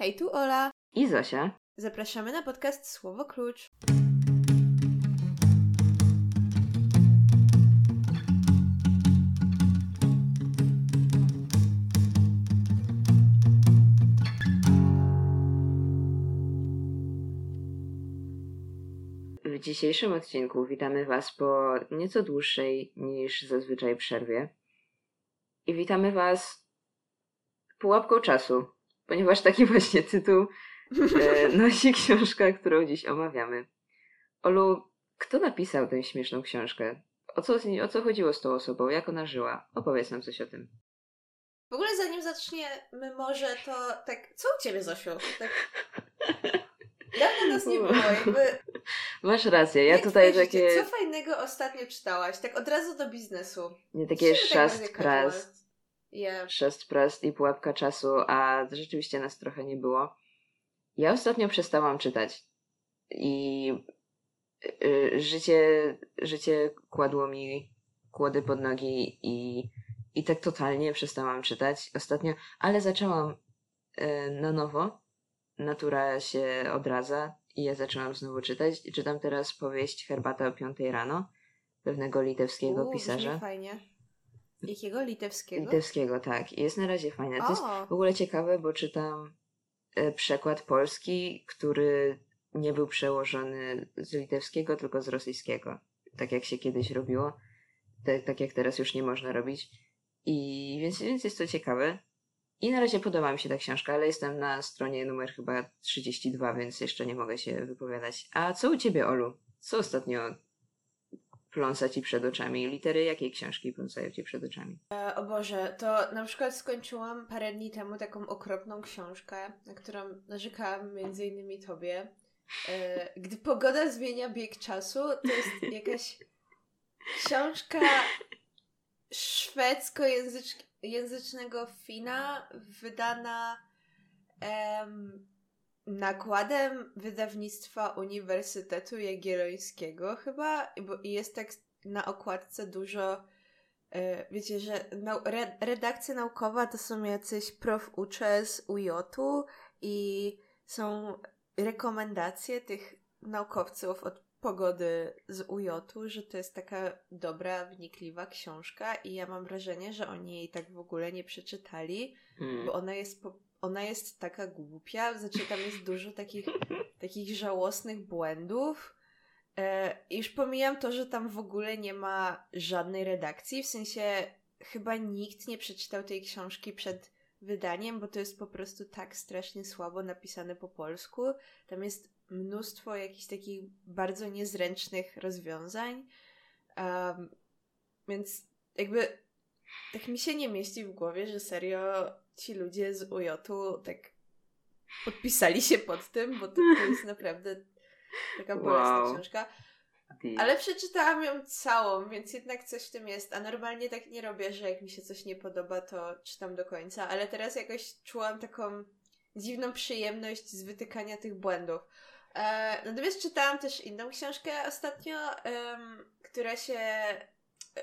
Hej, tu Ola. I Zosia. Zapraszamy na podcast Słowo Klucz. W dzisiejszym odcinku witamy Was po nieco dłuższej niż zazwyczaj przerwie. I witamy Was pułapką czasu, ponieważ taki właśnie tytuł e, nosi książka, którą dziś omawiamy. Olu, kto napisał tę śmieszną książkę? O co, o co chodziło z tą osobą? Jak ona żyła? Opowiedz nam coś o tym. W ogóle zanim zaczniemy może, to tak, co u Ciebie, Zosiu? Tak... Dawno nas nie było, jakby... Masz rację, ja Jak tutaj takie... życie? Co fajnego ostatnio czytałaś? Tak od razu do biznesu. Nie takie tak szast casual. Yeah. Prast i pułapka czasu, a rzeczywiście nas trochę nie było. Ja ostatnio przestałam czytać i y, życie, życie kładło mi kłody pod nogi i, i tak totalnie przestałam czytać ostatnio, ale zaczęłam y, na nowo. Natura się odradza i ja zaczęłam znowu czytać. Czytam teraz powieść Herbata o piątej rano pewnego litewskiego U, pisarza. fajnie. Jakiego? Litewskiego? Litewskiego, tak. I Jest na razie fajne. To jest w ogóle ciekawe, bo czytam e, przekład polski, który nie był przełożony z litewskiego, tylko z rosyjskiego. Tak jak się kiedyś robiło. Tak, tak jak teraz już nie można robić. I więc, więc jest to ciekawe. I na razie podoba mi się ta książka, ale jestem na stronie numer chyba 32, więc jeszcze nie mogę się wypowiadać. A co u ciebie, Olu? Co ostatnio pląsa ci przed oczami? Litery jakiej książki pląsają ci przed oczami? E, O Boże, to na przykład skończyłam parę dni temu taką okropną książkę, na którą narzekałam między innymi tobie. E, Gdy pogoda zmienia bieg czasu, to jest jakaś książka szwedzkojęzycznego Fina, wydana em, nakładem wydawnictwa Uniwersytetu Jagiellońskiego chyba, bo- jest tak na okładce dużo E, Wiecie, że redakcja naukowa to są jacyś prof ucze z UJ-u i są rekomendacje tych naukowców od pogody z UJ-u, że to jest taka dobra, wnikliwa książka i ja mam wrażenie, że oni jej tak w ogóle nie przeczytali, Hmm. bo ona jest, po- ona jest taka głupia, znaczy tam jest dużo takich, takich żałosnych błędów. E, już pomijam to, że tam w ogóle nie ma żadnej redakcji, w sensie chyba nikt nie przeczytał tej książki przed wydaniem, bo to jest po prostu tak strasznie słabo napisane po polsku. Tam jest mnóstwo jakichś takich bardzo niezręcznych rozwiązań. Um, więc jakby tak mi się nie mieści w głowie, że serio ci ludzie z UJ-u tak podpisali się pod tym, bo to, to jest naprawdę taka bolesna Wow. książka. Ale przeczytałam ją całą, więc jednak coś w tym jest. A normalnie tak nie robię, że jak mi się coś nie podoba, to czytam do końca. Ale teraz jakoś czułam taką dziwną przyjemność z wytykania tych błędów. E, natomiast czytałam też inną książkę ostatnio, em, która się.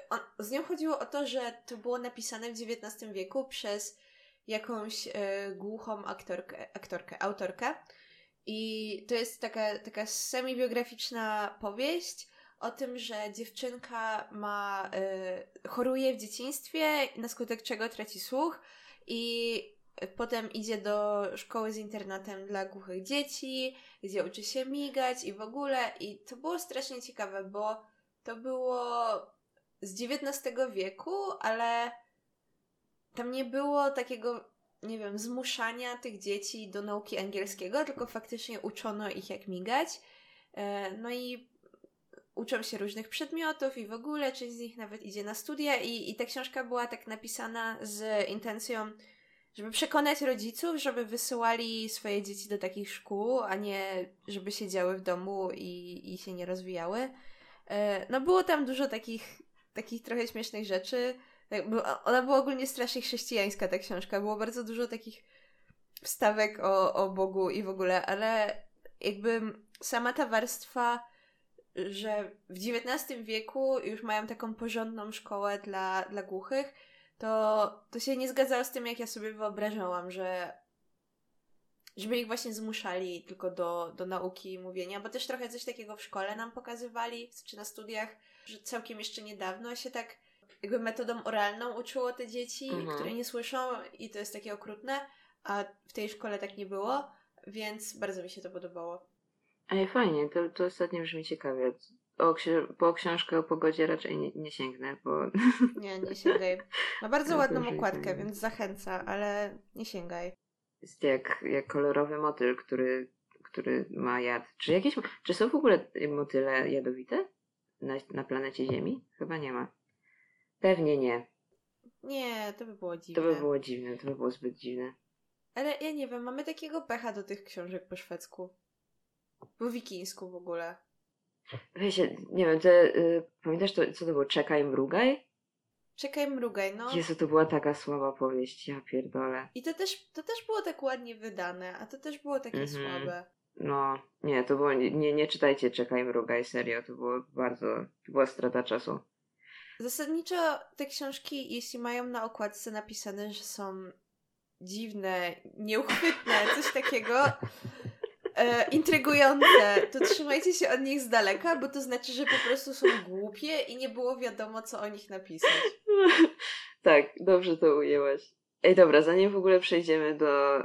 On, z nią chodziło o to, że to było napisane w XIX wieku przez jakąś e, głuchą aktorkę, aktorkę, autorkę. I to jest taka, taka semi-biograficzna powieść o tym, że dziewczynka ma, y, choruje w dzieciństwie, na skutek czego traci słuch i potem idzie do szkoły z internatem dla głuchych dzieci, gdzie uczy się migać i w ogóle. I to było strasznie ciekawe, bo to było z XIX wieku, ale tam nie było takiego nie wiem, zmuszania tych dzieci do nauki angielskiego, tylko faktycznie uczono ich jak migać. E, No i uczą się różnych przedmiotów i w ogóle część z nich nawet idzie na studia i, i ta książka była tak napisana z intencją, żeby przekonać rodziców, żeby wysyłali swoje dzieci do takich szkół, a nie żeby siedziały w domu i, i się nie rozwijały. E, No było tam dużo takich, takich trochę śmiesznych rzeczy. Tak, Ona była ogólnie strasznie chrześcijańska, ta książka. Było bardzo dużo takich wstawek o, o Bogu i w ogóle, ale jakby sama ta warstwa, że w XIX wieku już mają taką porządną szkołę dla, dla głuchych, to, to się nie zgadzało z tym, jak ja sobie wyobrażałam, że żeby ich właśnie zmuszali tylko do, do nauki i mówienia, bo też trochę coś takiego w szkole nam pokazywali, czy na studiach, że całkiem jeszcze niedawno się tak jakby metodą oralną uczyło te dzieci, Mhm. które nie słyszą i to jest takie okrutne, a w tej szkole tak nie było, więc bardzo mi się to podobało. Ej, fajnie, to, to ostatnio brzmi ciekawie. O, po książkę o pogodzie raczej nie, nie sięgnę, bo Nie, nie sięgaj. Ma bardzo ładną okładkę, więc zachęca, ale nie sięgaj. jest jak, jak kolorowy motyl, który, który ma jad. Czy jakieś, czy są w ogóle motyle jadowite na, na planecie Ziemi? Chyba nie ma. Pewnie nie. Nie, to by było dziwne. To by było dziwne, to by było zbyt dziwne. Ale ja nie wiem, mamy takiego pecha do tych książek po szwedzku. Po wikińsku w ogóle. Weź, nie wiem, y, pamiętasz to, co to było? Czekaj, mrugaj? Czekaj, mrugaj, no. Jezu, to była taka słaba powieść, ja pierdolę. I to też, to też było tak ładnie wydane, a to też było takie Mhm. słabe. No, nie, to było, nie, nie czytajcie Czekaj, mrugaj, serio, to było bardzo, to była strata czasu. Zasadniczo te książki, jeśli mają na okładce napisane, że są dziwne, nieuchwytne, coś takiego, e, intrygujące, to trzymajcie się od nich z daleka, bo to znaczy, że po prostu są głupie i nie było wiadomo, co o nich napisać. tak, dobrze to ujęłaś. Ej, dobra, zanim w ogóle przejdziemy do,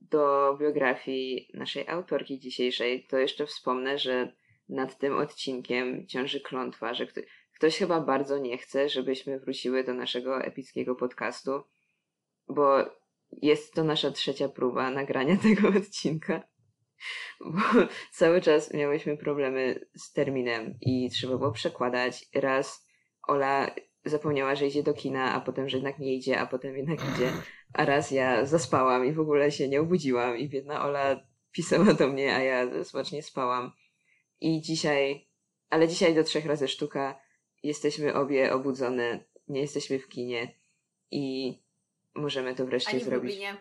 do biografii naszej autorki dzisiejszej, to jeszcze wspomnę, że nad tym odcinkiem ciąży klątwa, że ktoś chyba bardzo nie chce, żebyśmy wróciły do naszego epickiego podcastu, bo jest to nasza trzecia próba nagrania tego odcinka. Bo cały czas miałyśmy problemy z terminem i trzeba było przekładać. Raz Ola zapomniała, że idzie do kina, a potem, że jednak nie idzie, a potem jednak idzie. A raz ja zaspałam i w ogóle się nie obudziłam i biedna Ola pisała do mnie, a ja smacznie spałam. I dzisiaj, ale dzisiaj do trzech razy sztuka, jesteśmy obie obudzone, nie jesteśmy w kinie i możemy to wreszcie Ani w zrobić. Lublinie.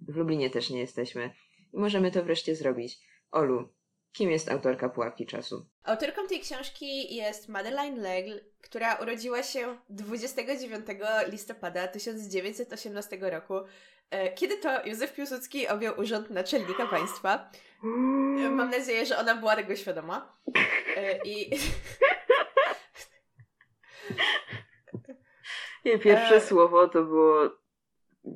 W Lublinie też nie jesteśmy. I możemy to wreszcie zrobić. Olu, kim jest autorka Pułapki Czasu? Autorką tej książki jest Madeleine L'Aigle, która urodziła się 29 listopada 1918 roku, e, kiedy to Józef Piłsudski objął urząd naczelnika państwa. E, Mam nadzieję, że ona była tego świadoma. E, I Nie, pierwsze E. słowo to było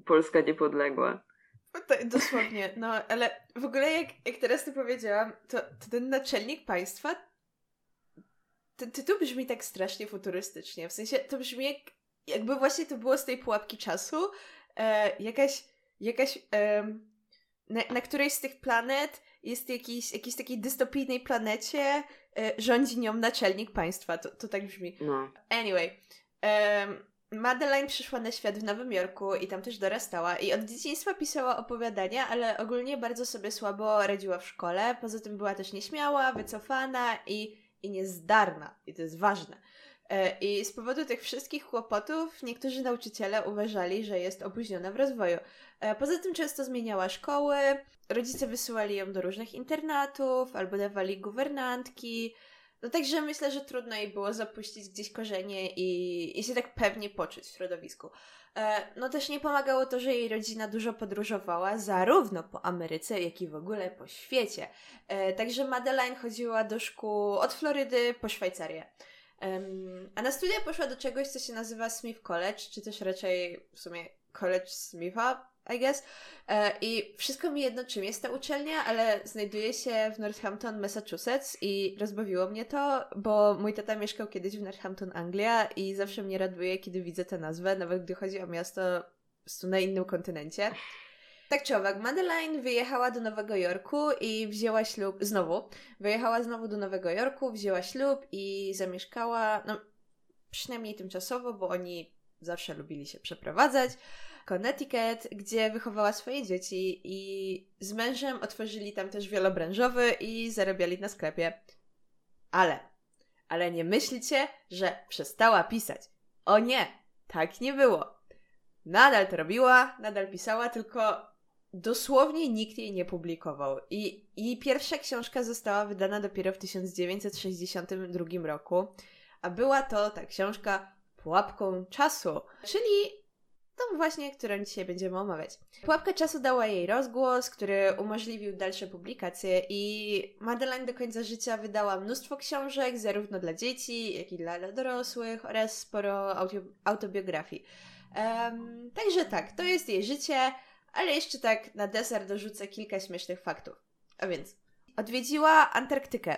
Polska niepodległa. to, dosłownie, no ale w ogóle jak, jak teraz to powiedziałam, to, to ten naczelnik państwa ten tytuł brzmi tak strasznie futurystycznie. W sensie to brzmi jak, jakby właśnie to było z tej pułapki czasu. E, jakaś, jakaś em, na, na którejś z tych planet jest jakiś, jakiejś takiej dystopijnej planecie e, rządzi nią naczelnik państwa. To, to tak brzmi. No. Anyway, em, Madeline przyszła na świat w Nowym Jorku i tam też dorastała i od dzieciństwa pisała opowiadania, ale ogólnie bardzo sobie słabo radziła w szkole. Poza tym była też nieśmiała, wycofana i, i niezdarna. I to jest ważne. E, I z powodu tych wszystkich kłopotów niektórzy nauczyciele uważali, że jest opóźniona w rozwoju. E, Poza tym często zmieniała szkoły, rodzice wysyłali ją do różnych internatów albo dawali guwernantki. No także myślę, że trudno jej było zapuścić gdzieś korzenie i, i się tak pewnie poczuć w środowisku. E, no też nie pomagało to, że jej rodzina dużo podróżowała, zarówno po Ameryce, jak i w ogóle po świecie. Także Madeline chodziła do szkół od Florydy po Szwajcarię. Em, a na studia poszła do czegoś, co się nazywa Smith College, czy też raczej w sumie College Smitha, I guess. E, I wszystko mi jedno, czym jest ta uczelnia, ale znajduje się w Northampton, Massachusetts i rozbawiło mnie to, bo mój tata mieszkał kiedyś w Northampton, Anglia i zawsze mnie raduje, kiedy widzę tę nazwę, nawet gdy chodzi o miasto na innym kontynencie. Tak czy owak, Madeline wyjechała do Nowego Jorku i wzięła ślub, znowu, wyjechała znowu do Nowego Jorku, wzięła ślub i zamieszkała, no przynajmniej tymczasowo, bo oni zawsze lubili się przeprowadzać, Connecticut, gdzie wychowała swoje dzieci i z mężem otworzyli tam też wielobranżowy i zarabiali na sklepie. Ale, ale nie myślcie, że przestała pisać. O nie, tak nie było. Nadal to robiła, nadal pisała, tylko dosłownie nikt jej nie publikował. I jej pierwsza książka została wydana dopiero w 1962 roku, a była to ta książka Pułapką czasu, czyli tą właśnie, którą dzisiaj będziemy omawiać. Pułapka czasu dała jej rozgłos, który umożliwił dalsze publikacje i Madeleine do końca życia wydała mnóstwo książek, zarówno dla dzieci, jak i dla dorosłych oraz sporo autobiografii. Um, także tak, to jest jej życie, ale jeszcze tak na deser dorzucę kilka śmiesznych faktów. A więc odwiedziła Antarktykę.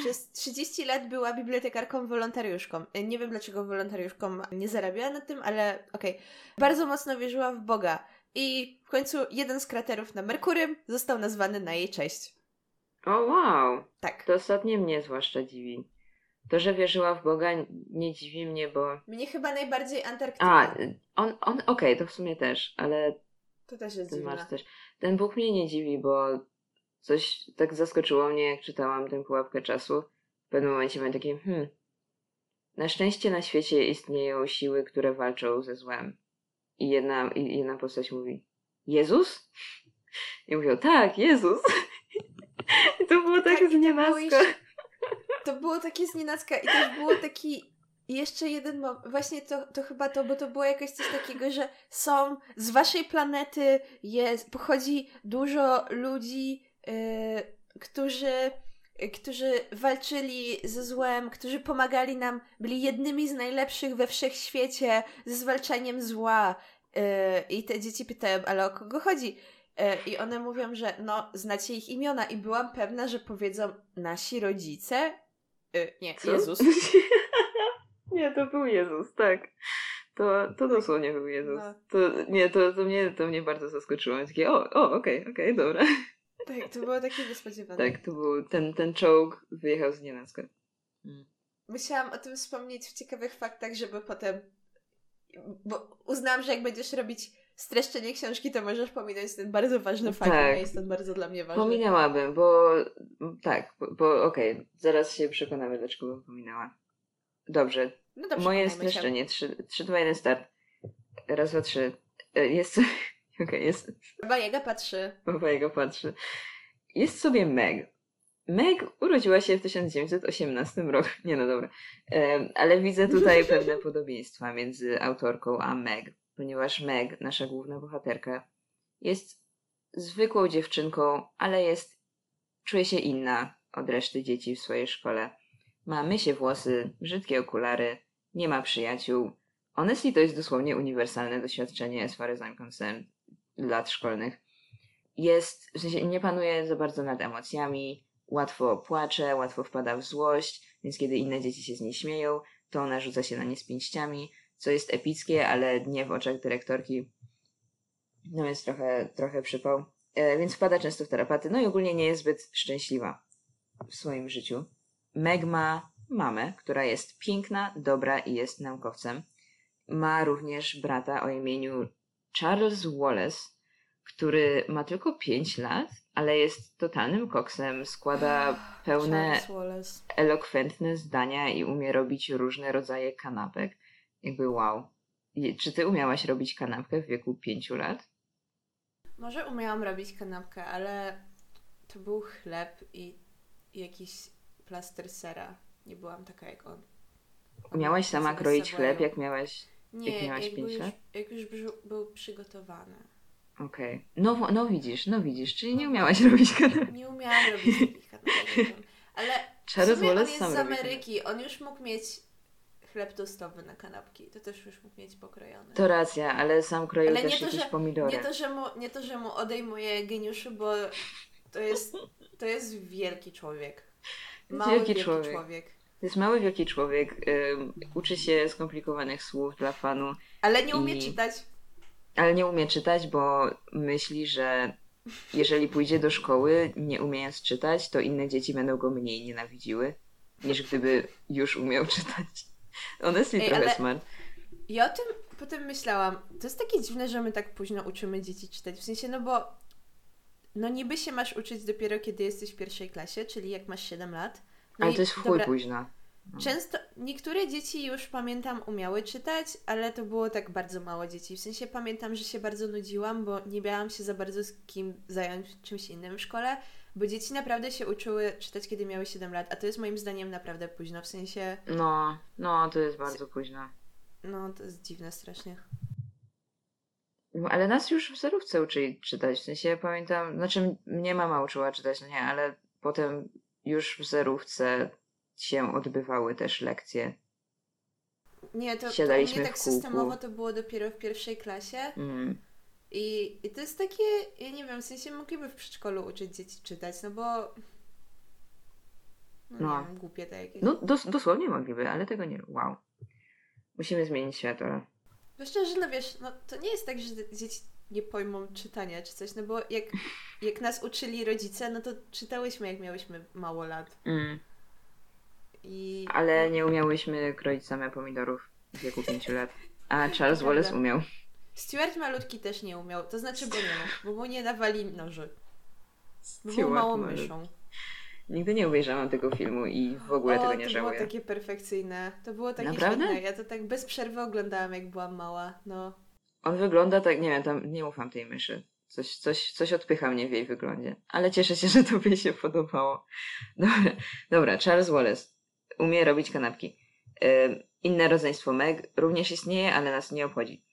Przez 30 lat była bibliotekarką wolontariuszką. Nie wiem dlaczego wolontariuszką nie zarabiała na tym, ale okej. Okay. Bardzo mocno wierzyła w Boga. I w końcu jeden z kraterów na Merkurym został nazwany na jej cześć. O wow! Tak. To ostatnie mnie zwłaszcza dziwi. To, że wierzyła w Boga nie dziwi mnie, bo... Mnie chyba najbardziej Antarktyka. A, on, on okej, okay, to w sumie też, ale... To też jest dziwne. Masz. Ten Bóg mnie nie dziwi, bo coś tak zaskoczyło mnie, jak czytałam tę pułapkę czasu. W pewnym momencie miałem takie, hmm, na szczęście na świecie istnieją siły, które walczą ze złem. I jedna, i jedna postać mówi, Jezus? I mówią, tak, Jezus. I to było tak, tak znienacka. To było takie znienacka i też było taki jeszcze jeden moment, właśnie to, to chyba to, bo to było jakoś coś takiego, że są, z waszej planety jest, pochodzi dużo ludzi, yy, którzy, yy, którzy walczyli ze złem, którzy pomagali nam, byli jednymi z najlepszych we wszechświecie ze zwalczaniem zła. Yy, I te dzieci pytają, ale o kogo chodzi? Y, I one mówią, że no, znacie ich imiona, i byłam pewna, że powiedzą nasi rodzice. Y, nie, Co? Jezus. Nie, to był Jezus, tak. To, to dosłownie był Jezus. No. To, nie, to, to, mnie, to mnie bardzo zaskoczyło. Takie, o, o okej, okay, okej, okay, dobra. Tak, to było takie niespodziewane. Tak, to był, ten, ten czołg wyjechał z nienacka. Hmm. Musiałam o tym wspomnieć w ciekawych faktach, żeby potem, bo uznałam, że jak będziesz robić streszczenie książki, to możesz pominąć ten bardzo ważny fakt, tak. jest ten bardzo dla mnie ważny. Pominęłabym, bo tak, bo, bo okej, okay, zaraz się przekonamy, dlaczego bym pominęła. Dobrze. No dobrze Moje streszczenie. 3, 3, 2, 1, start. Raz, dwa, trzy. E, jest. Okej, okay, jest. Baba Jaga patrzy. Baba Jaga patrzy. Jest sobie Meg. Meg urodziła się w 1918 roku. Nie no dobra. Um, ale widzę tutaj pewne podobieństwa między autorką a Meg, ponieważ Meg, nasza główna bohaterka, jest zwykłą dziewczynką, ale jest. czuje się inna od reszty dzieci w swojej szkole. Ma mysie włosy, brzydkie okulary, nie ma przyjaciół. Honestly to jest dosłownie uniwersalne doświadczenie as far as I'm concerned lat szkolnych. Jest, w sensie nie panuje za bardzo nad emocjami, łatwo płacze, łatwo wpada w złość, więc kiedy inne dzieci się z niej śmieją, to ona rzuca się na nie z pięściami, co jest epickie, ale nie w oczach dyrektorki. No więc trochę, trochę przypał. E, więc wpada często w terapaty, no i ogólnie nie jest zbyt szczęśliwa w swoim życiu. Meg ma mamę, która jest piękna, dobra i jest naukowcem. Ma również brata o imieniu Charles Wallace, który ma tylko 5 lat, ale jest totalnym koksem, składa pełne elokwentne zdania i umie robić różne rodzaje kanapek. Jakby wow. Czy ty umiałaś robić kanapkę w wieku 5 lat? Może umiałam robić kanapkę, ale to był chleb i jakiś plaster sera. Nie byłam taka jak on. on Miałaś sama kroić chleb, jak miałaś, Nie, jak miałaś 5 lat? Jak już był przygotowany. Okej. Okay. No, no widzisz, no widzisz, czyli nie umiałaś robić kanapek. Nie umiałam robić takich kanapek. Ale Charles on jest z Ameryki, on już mógł mieć chleb tostowy na kanapki. To też już mógł mieć pokrojony. To racja, ale sam kroił ale też to, jakieś że, pomidory. Nie to, że mu, nie to, że mu odejmuje geniuszu, bo to jest, to jest wielki człowiek. Mały, wielki, wielki człowiek. człowiek. To jest mały, wielki człowiek. Um, uczy się skomplikowanych słów dla fanu. Ale nie umie i... czytać. Ale nie umie czytać, bo myśli, że jeżeli pójdzie do szkoły, nie umiejąc czytać, to inne dzieci będą go mniej nienawidziły, niż gdyby już umiał czytać. Honestly, Ej, trochę ale... smart. Ja o tym potem myślałam. To jest takie dziwne, że my tak późno uczymy dzieci czytać. W sensie, no bo no niby się masz uczyć dopiero kiedy jesteś w pierwszej klasie, czyli jak masz 7 lat. No ale to jest chuj późno. No. Często, niektóre dzieci już pamiętam umiały czytać, ale to było tak bardzo mało dzieci. W sensie pamiętam, że się bardzo nudziłam, bo nie miałam się za bardzo z kim zająć czymś innym w szkole, bo dzieci naprawdę się uczyły czytać, kiedy miały 7 lat, a to jest moim zdaniem naprawdę późno, w sensie... No, no, to jest bardzo późno. No, to jest dziwne strasznie. Ale nas już w zerówce uczyli czytać. W sensie pamiętam, znaczy mnie mama uczyła czytać, no nie, ale potem już w zerówce się odbywały też lekcje. Nie, to, to mnie tak systemowo to było dopiero w pierwszej klasie. Mm. I, I to jest takie, ja nie wiem, w sensie mogliby w przedszkolu uczyć dzieci czytać, no bo. No, No. nie wiem, głupie to jakieś. No dos- dosłownie mogliby, ale tego nie. Wow. Musimy zmienić świat, ale... Bo szczerze, no wiesz, no to nie jest tak, że dzieci nie pojmą czytania czy coś, no bo jak, jak nas uczyli rodzice, no to czytałyśmy jak miałyśmy mało lat. Mm. I. Ale nie umiałyśmy kroić same pomidorów w wieku 5 lat. A Charles Wallace prawda. umiał. Stuart malutki też nie umiał, to znaczy, bo nie bo mu nie dawali noży. Był małą myszą. Nigdy nie obejrzałam tego filmu i w ogóle o, tego to nie było żałuję. takie perfekcyjne. To było takie Naprawdę? świetne. Ja to tak bez przerwy oglądałam, jak byłam mała. No. On wygląda tak, nie wiem, tam nie ufam tej myszy. Coś, coś, coś odpycha mnie w jej wyglądzie. Ale cieszę się, że tobie się podobało. Dobra, dobra Charles Wallace umie robić kanapki. Inne rodzeństwo Meg również istnieje, ale nas nie obchodzi.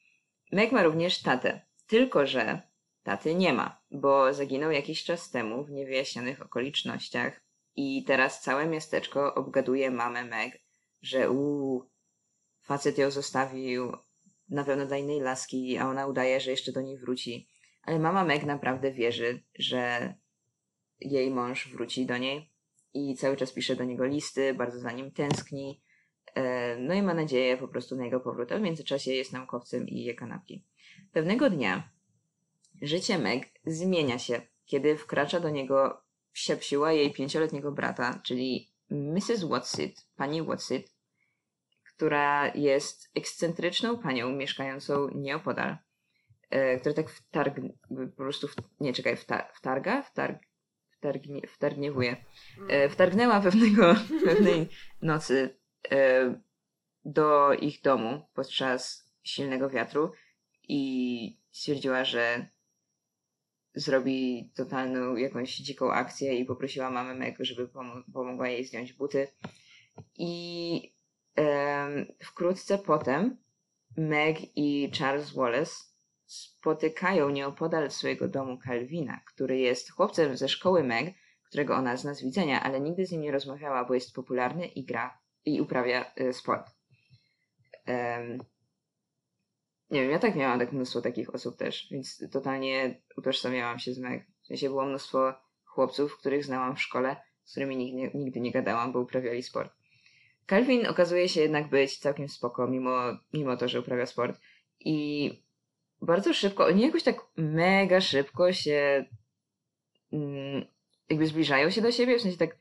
Meg ma również tatę, tylko że taty nie ma, bo zaginął jakiś czas temu w niewyjaśnionych okolicznościach i teraz całe miasteczko obgaduje mamę Meg, że uuu, facet ją zostawił, na pewno dla innej laski, a ona udaje, że jeszcze do niej wróci. Ale mama Meg naprawdę wierzy, że jej mąż wróci do niej i cały czas pisze do niego listy, bardzo za nim tęskni. E, No i ma nadzieję po prostu na jego powrót, a w międzyczasie jest naukowcem i je kanapki. Pewnego dnia życie Meg zmienia się, kiedy wkracza do niego wsiapsiła jej pięcioletniego brata, czyli Mrs. Watsit, pani Watsit, która jest ekscentryczną panią mieszkającą nieopodal, e, która tak wtarg... po prostu, w... nie czekaj, wta... wtarga? Wtarg... Wtargnie... wtargniewuje. E, wtargnęła pewnego, pewnej nocy e, do ich domu podczas silnego wiatru i stwierdziła, że zrobi totalną jakąś dziką akcję i poprosiła mamę Meg, żeby pomo- pomogła jej zdjąć buty. I wkrótce potem Meg i Charles Wallace spotykają nieopodal swojego domu Calvina, który jest chłopcem ze szkoły Meg, którego ona zna z widzenia, ale nigdy z nim nie rozmawiała, bo jest popularny i gra i uprawia y, sport. Nie wiem, ja tak miałam tak mnóstwo takich osób też, więc totalnie utożsamiałam się z Meg. W sensie było mnóstwo chłopców, których znałam w szkole, z którymi nigdy, nigdy nie gadałam, bo uprawiali sport. Calvin okazuje się jednak być całkiem spoko, mimo, mimo to, że uprawia sport. I bardzo szybko, oni jakoś tak mega szybko się mm, jakby zbliżają się do siebie, w sensie tak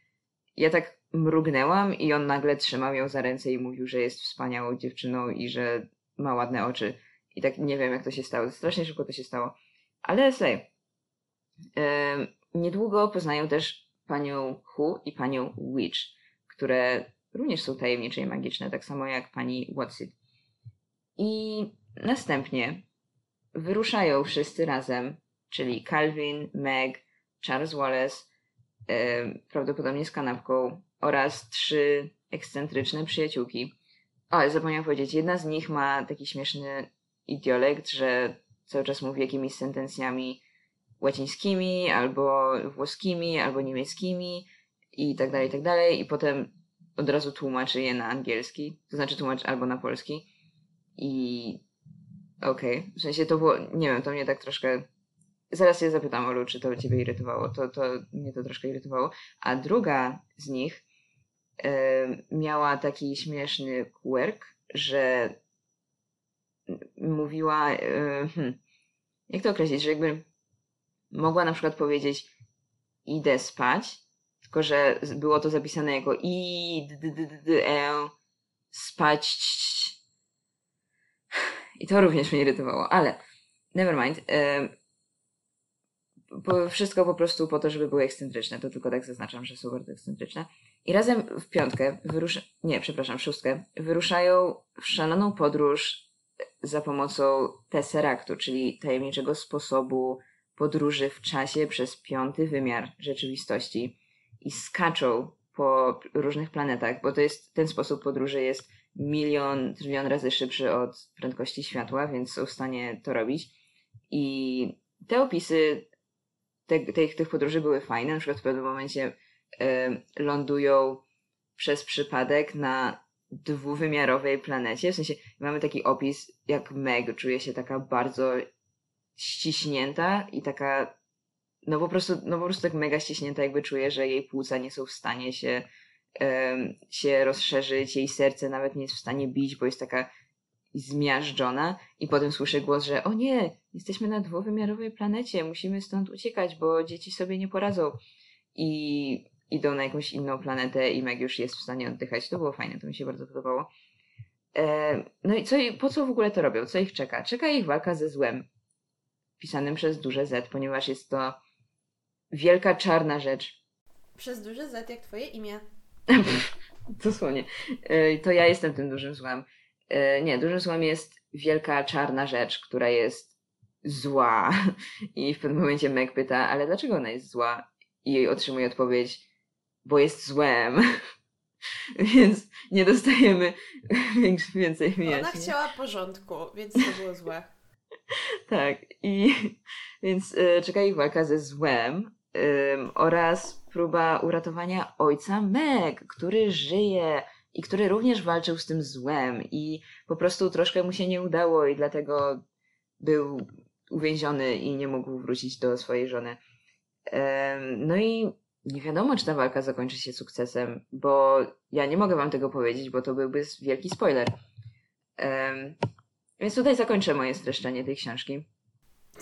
ja tak mrugnęłam i on nagle trzymał ją za ręce i mówił, że jest wspaniałą dziewczyną i że ma ładne oczy. I tak nie wiem, jak to się stało. Strasznie szybko to się stało. Ale em, niedługo poznają też panią Hu i panią Witch, które również są tajemnicze i magiczne, tak samo jak pani Watsit. I następnie wyruszają wszyscy razem, czyli Calvin, Meg, Charles Wallace, prawdopodobnie z kanapką oraz trzy ekscentryczne przyjaciółki. O, zapomniałam powiedzieć, jedna z nich ma taki śmieszny idiolekt, że cały czas mówi jakimiś sentencjami łacińskimi, albo włoskimi, albo niemieckimi i tak dalej, i tak dalej. I potem od razu tłumaczy je na angielski, to znaczy tłumaczy albo na polski. I okej, w sensie to było, nie wiem, to mnie tak troszkę... Zaraz się zapytam, Olu, czy to ciebie irytowało. To, to mnie to troszkę irytowało. A druga z nich em, miała taki śmieszny quirk, że mówiła, e, hmm, jak to określić, że jakby mogła na przykład powiedzieć idę spać, tylko że było to zapisane jako i e, spać. I to również mnie irytowało, ale never mind. E, po, wszystko po prostu po to, żeby były ekscentryczne. To tylko tak zaznaczam, że są bardzo ekscentryczne. I razem w piątkę wyrusza... Nie, przepraszam, w szóstkę. Wyruszają w szaloną podróż za pomocą Tesseractu, czyli tajemniczego sposobu podróży w czasie przez piąty wymiar rzeczywistości i skaczą po różnych planetach, bo to jest ten sposób podróży jest milion, trylion razy szybszy od prędkości światła, więc są w stanie to robić. I te opisy te, te, tych podróży były fajne. Na przykład w pewnym momencie y, lądują przez przypadek na dwuwymiarowej planecie. W sensie mamy taki opis, jak Meg czuje się taka bardzo ściśnięta i taka no po prostu, no po prostu tak mega ściśnięta, jakby czuje, że jej płuca nie są w stanie się, um, się rozszerzyć, jej serce nawet nie jest w stanie bić, bo jest taka zmiażdżona i potem słyszę głos, że o nie, jesteśmy na dwuwymiarowej planecie, musimy stąd uciekać, bo dzieci sobie nie poradzą. I idą na jakąś inną planetę i Meg już jest w stanie oddychać. To było fajne, to mi się bardzo podobało. E, no i co, po co w ogóle to robią? Co ich czeka? Czeka ich walka ze złem, pisanym przez duże Z, ponieważ jest to wielka czarna rzecz. Przez duże Z, jak twoje imię. Dosłownie. E, to ja jestem tym dużym złem. E, nie, dużym złem jest wielka czarna rzecz, która jest zła. I w pewnym momencie Meg pyta, ale dlaczego ona jest zła? I jej otrzymuje odpowiedź, bo jest złem. więc nie dostajemy więcej wyjaśnień. Ona chciała porządku, więc to było złe. tak, i więc y, czeka ich walka ze złem y, oraz próba uratowania ojca Meg, który żyje i który również walczył z tym złem i po prostu troszkę mu się nie udało i dlatego był uwięziony i nie mógł wrócić do swojej żony. No i nie wiadomo, czy ta walka zakończy się sukcesem, bo ja nie mogę wam tego powiedzieć, bo to byłby wielki spoiler. Um, więc tutaj zakończę moje streszczenie tej książki.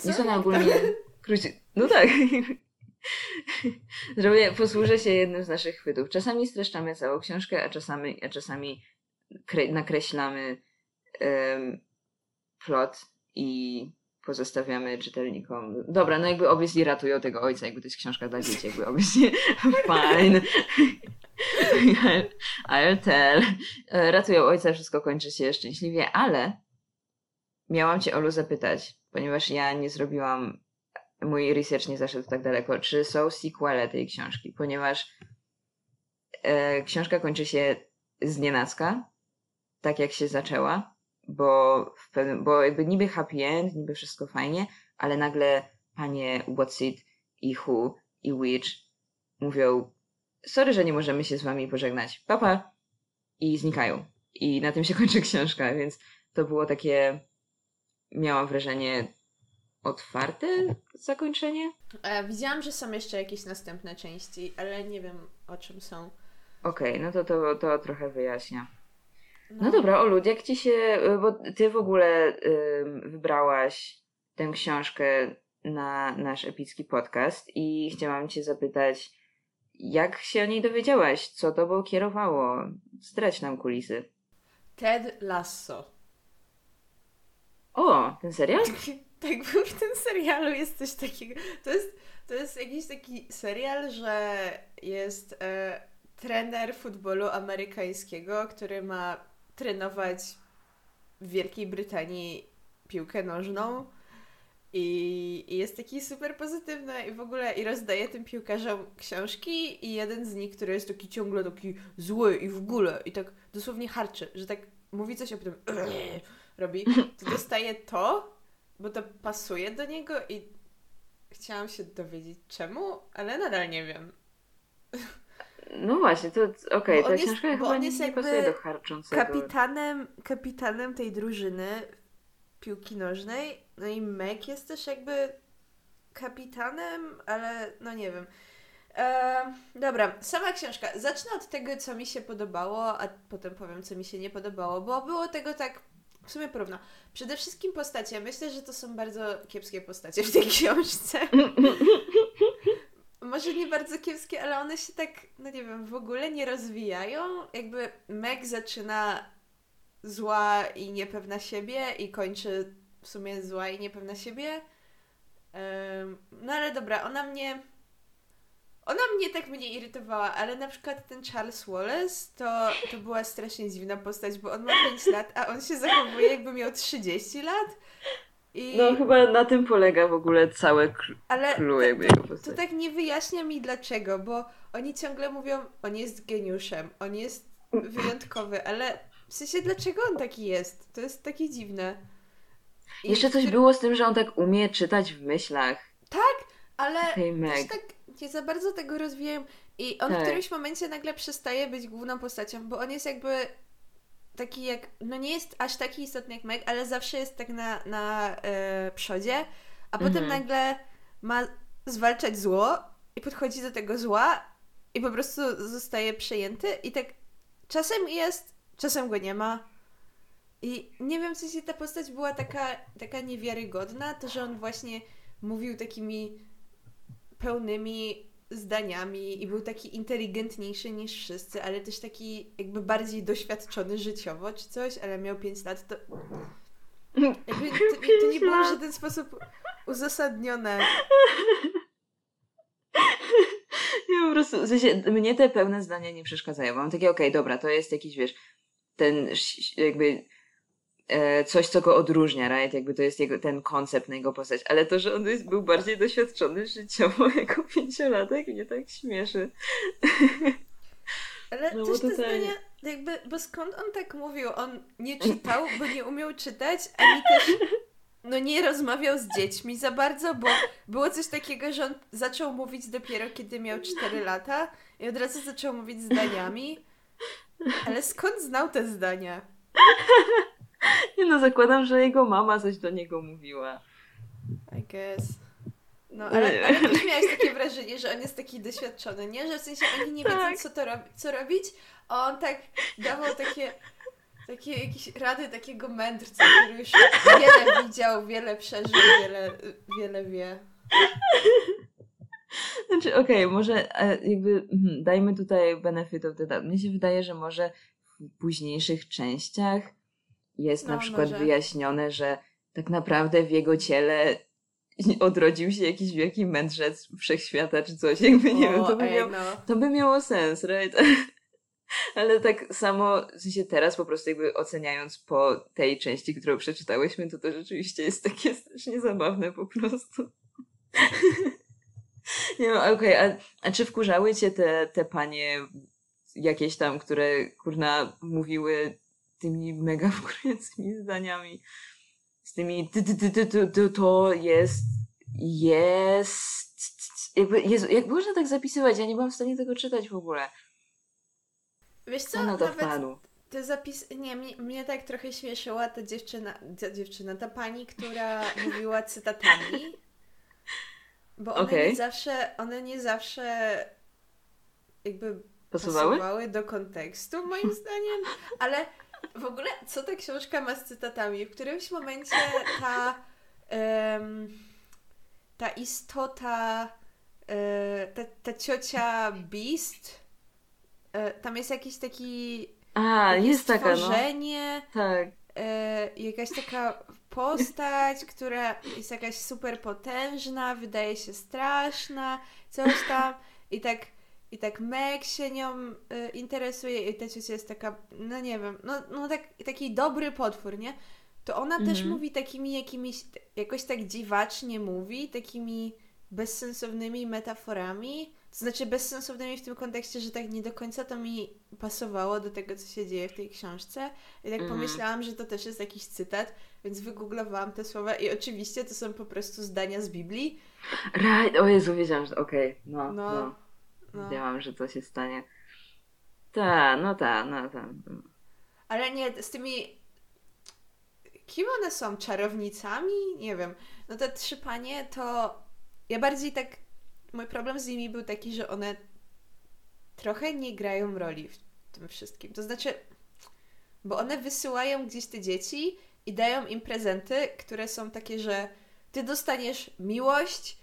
Jest ona ogólnie króci... No tak. Zrobię, posłużę się jednym z naszych chwytów. Czasami streszczamy całą książkę, a czasami, a czasami kre... nakreślamy um, plot i pozostawiamy czytelnikom. Dobra, no jakby obviously ratują tego ojca, jakby to jest książka dla dzieci, jakby obviously fine. I'll, I'll tell. Ratują ojca, wszystko kończy się szczęśliwie, ale miałam cię, Olu, zapytać, ponieważ ja nie zrobiłam, mój research nie zaszedł tak daleko, czy są sequele tej książki, ponieważ e, książka kończy się z nienacka, tak jak się zaczęła, bo, w pewnym, bo jakby niby happy end, niby wszystko fajnie, ale nagle panie Watsit i Hu i Witch mówią sorry, że nie możemy się z wami pożegnać, papa i znikają. I na tym się kończy książka, więc to było takie miałam wrażenie otwarte zakończenie. E, widziałam, że są jeszcze jakieś następne części, ale nie wiem o czym są. Okej, okay, no to, to to trochę wyjaśnia. No. no dobra, Olu, jak ci się, bo ty w ogóle y, wybrałaś tę książkę na nasz epicki podcast i chciałam cię zapytać, jak się o niej dowiedziałaś? Co tobą kierowało? Zdradź nam kulisy. Ted Lasso. O, ten serial? tak, był w tym serialu jest coś takiego. To jest, to jest jakiś taki serial, że jest e, trener futbolu amerykańskiego, który ma trenować w Wielkiej Brytanii piłkę nożną. I, I, jest taki super pozytywny i w ogóle i rozdaje tym piłkarzom książki i jeden z nich, który jest taki ciągle taki zły i w ogóle i tak dosłownie harczy, że tak mówi coś, a potem robi, to dostaje to, bo to pasuje do niego i chciałam się dowiedzieć czemu, ale nadal nie wiem. No właśnie, to okej, okay, ta książka chyba on jest nie pasuje do harczącego. Kapitanem, kapitanem tej drużyny piłki nożnej, no i Meg jest też jakby kapitanem, ale no nie wiem. Eee, dobra, sama książka. Zacznę od tego, co mi się podobało, a potem powiem, co mi się nie podobało, bo było tego tak w sumie porówno. Przede wszystkim postacie. Myślę, że to są bardzo kiepskie postacie w tej książce. może nie bardzo kiepskie, ale one się tak, no nie wiem, w ogóle nie rozwijają. Jakby Meg zaczyna zła i niepewna siebie i kończy w sumie zła i niepewna siebie. No ale dobra, ona mnie. Ona mnie tak mnie irytowała, ale na przykład ten Charles Wallace to, to była strasznie dziwna postać, bo on ma 5 lat, a on się zachowuje jakby miał 30 lat. I... No chyba na tym polega w ogóle całe Ale clue jakby to, to, to tak nie wyjaśnia mi dlaczego, bo oni ciągle mówią, on jest geniuszem, on jest wyjątkowy, ale w sensie dlaczego on taki jest? To jest takie dziwne. I Jeszcze coś który- było z tym, że on tak umie czytać w myślach. Ale Hej, też tak nie za bardzo tego rozwijają. I on w Tak. którymś momencie nagle przestaje być główną postacią, bo on jest jakby taki jak, no nie jest aż taki istotny jak Meg, ale zawsze jest tak na, na e, przodzie, a potem Mhm. nagle ma zwalczać zło i podchodzi do tego zła i po prostu zostaje przejęty i tak czasem jest, czasem go nie ma. I nie wiem, czy się ta postać była taka, taka niewiarygodna, to że on właśnie mówił takimi pełnymi zdaniami i był taki inteligentniejszy niż wszyscy, ale też taki jakby bardziej doświadczony życiowo czy coś, ale miał 5 lat, to jakby to, to nie było w żaden sposób uzasadnione. Ja po prostu, w sensie, mnie te pełne zdania nie przeszkadzają. Mam takie, okej, dobra, to jest jakiś, wiesz, ten jakby coś, co go odróżnia, right? Jakby to jest jego, ten koncept na jego postać. Ale to, że on jest, był bardziej doświadczony życiowo jako pięciolatek, mnie tak śmieszy. Ale No też te zdania, jakby, bo skąd on tak mówił? On nie czytał, bo nie umiał czytać, ani też no nie rozmawiał z dziećmi za bardzo, bo było coś takiego, że on zaczął mówić dopiero kiedy miał 4 lata i od razu zaczął mówić zdaniami. Ale skąd znał te zdania? Nie no, zakładam, że jego mama coś do niego mówiła. I guess. No, ale, ale też miałeś takie wrażenie, że on jest taki doświadczony, nie? Że w sensie oni nie wiedzą, Tak. co, to co robić, a on tak dawał takie, takie jakieś rady takiego mędrca, który już wiele widział, wiele przeżył, wiele, wiele wie. Znaczy, okej, może e, jakby mhm, dajmy tutaj benefit of the doubt. Mnie się wydaje, że może w późniejszych częściach jest na No, przykład może. wyjaśnione, że tak naprawdę w jego ciele odrodził się jakiś wielki mędrzec wszechświata czy coś. Jakby nie wiem, to by, ej, miał, no. to by miało sens, right? Ale tak samo, w sensie teraz po prostu jakby oceniając po tej części, którą przeczytałyśmy, to to rzeczywiście jest takie strasznie zabawne po prostu. Nie wiem, okej, a, a czy wkurzały cię te, te panie jakieś tam, które kurna mówiły tymi mega wkurzającymi zdaniami? Z tymi ty, ty, ty, ty, ty, ty, to jest jest jakby, Jezu, jak można tak zapisywać? Ja nie byłam w stanie tego czytać w ogóle. Wiesz co, Co na to nawet te zapis... Nie, mnie, mnie tak trochę śmieszyła ta dziewczyna, ta dziewczyna, ta pani, która mówiła cytatami. Bo one Okej. nie zawsze, one nie zawsze jakby Pasowały? pasowały do kontekstu, moim zdaniem. Ale w ogóle, co ta książka ma z cytatami? W którymś momencie ta, em, ta istota, e, ta, ta ciocia Beast, e, tam jest jakiś taki A, takie jest taka, no. Tak. e, jakaś taka postać, która jest jakaś super potężna, wydaje się straszna, coś tam i tak i tak Meg się nią e, interesuje i ta ciocia jest taka, no nie wiem, no, no tak, taki dobry potwór, nie? To ona też Mhm. mówi takimi jakimiś, jakoś tak dziwacznie mówi, takimi bezsensownymi metaforami. To znaczy bezsensownymi w tym kontekście, że tak nie do końca to mi pasowało do tego, co się dzieje w tej książce. I tak Mhm. pomyślałam, że to też jest jakiś cytat, więc wygooglowałam te słowa i oczywiście to są po prostu zdania z Biblii. Right. O Jezu, wiedziałam, że okej, no, No, no. No. Wiedziałam, że to się stanie. Ta, no ta, no ta. Ale nie, z tymi... Kim one są? Czarownicami? Nie wiem. No te trzy panie to... Ja bardziej tak... Mój problem z nimi był taki, że one trochę nie grają roli w tym wszystkim. To znaczy, bo one wysyłają gdzieś te dzieci i dają im prezenty, które są takie, że ty dostaniesz miłość,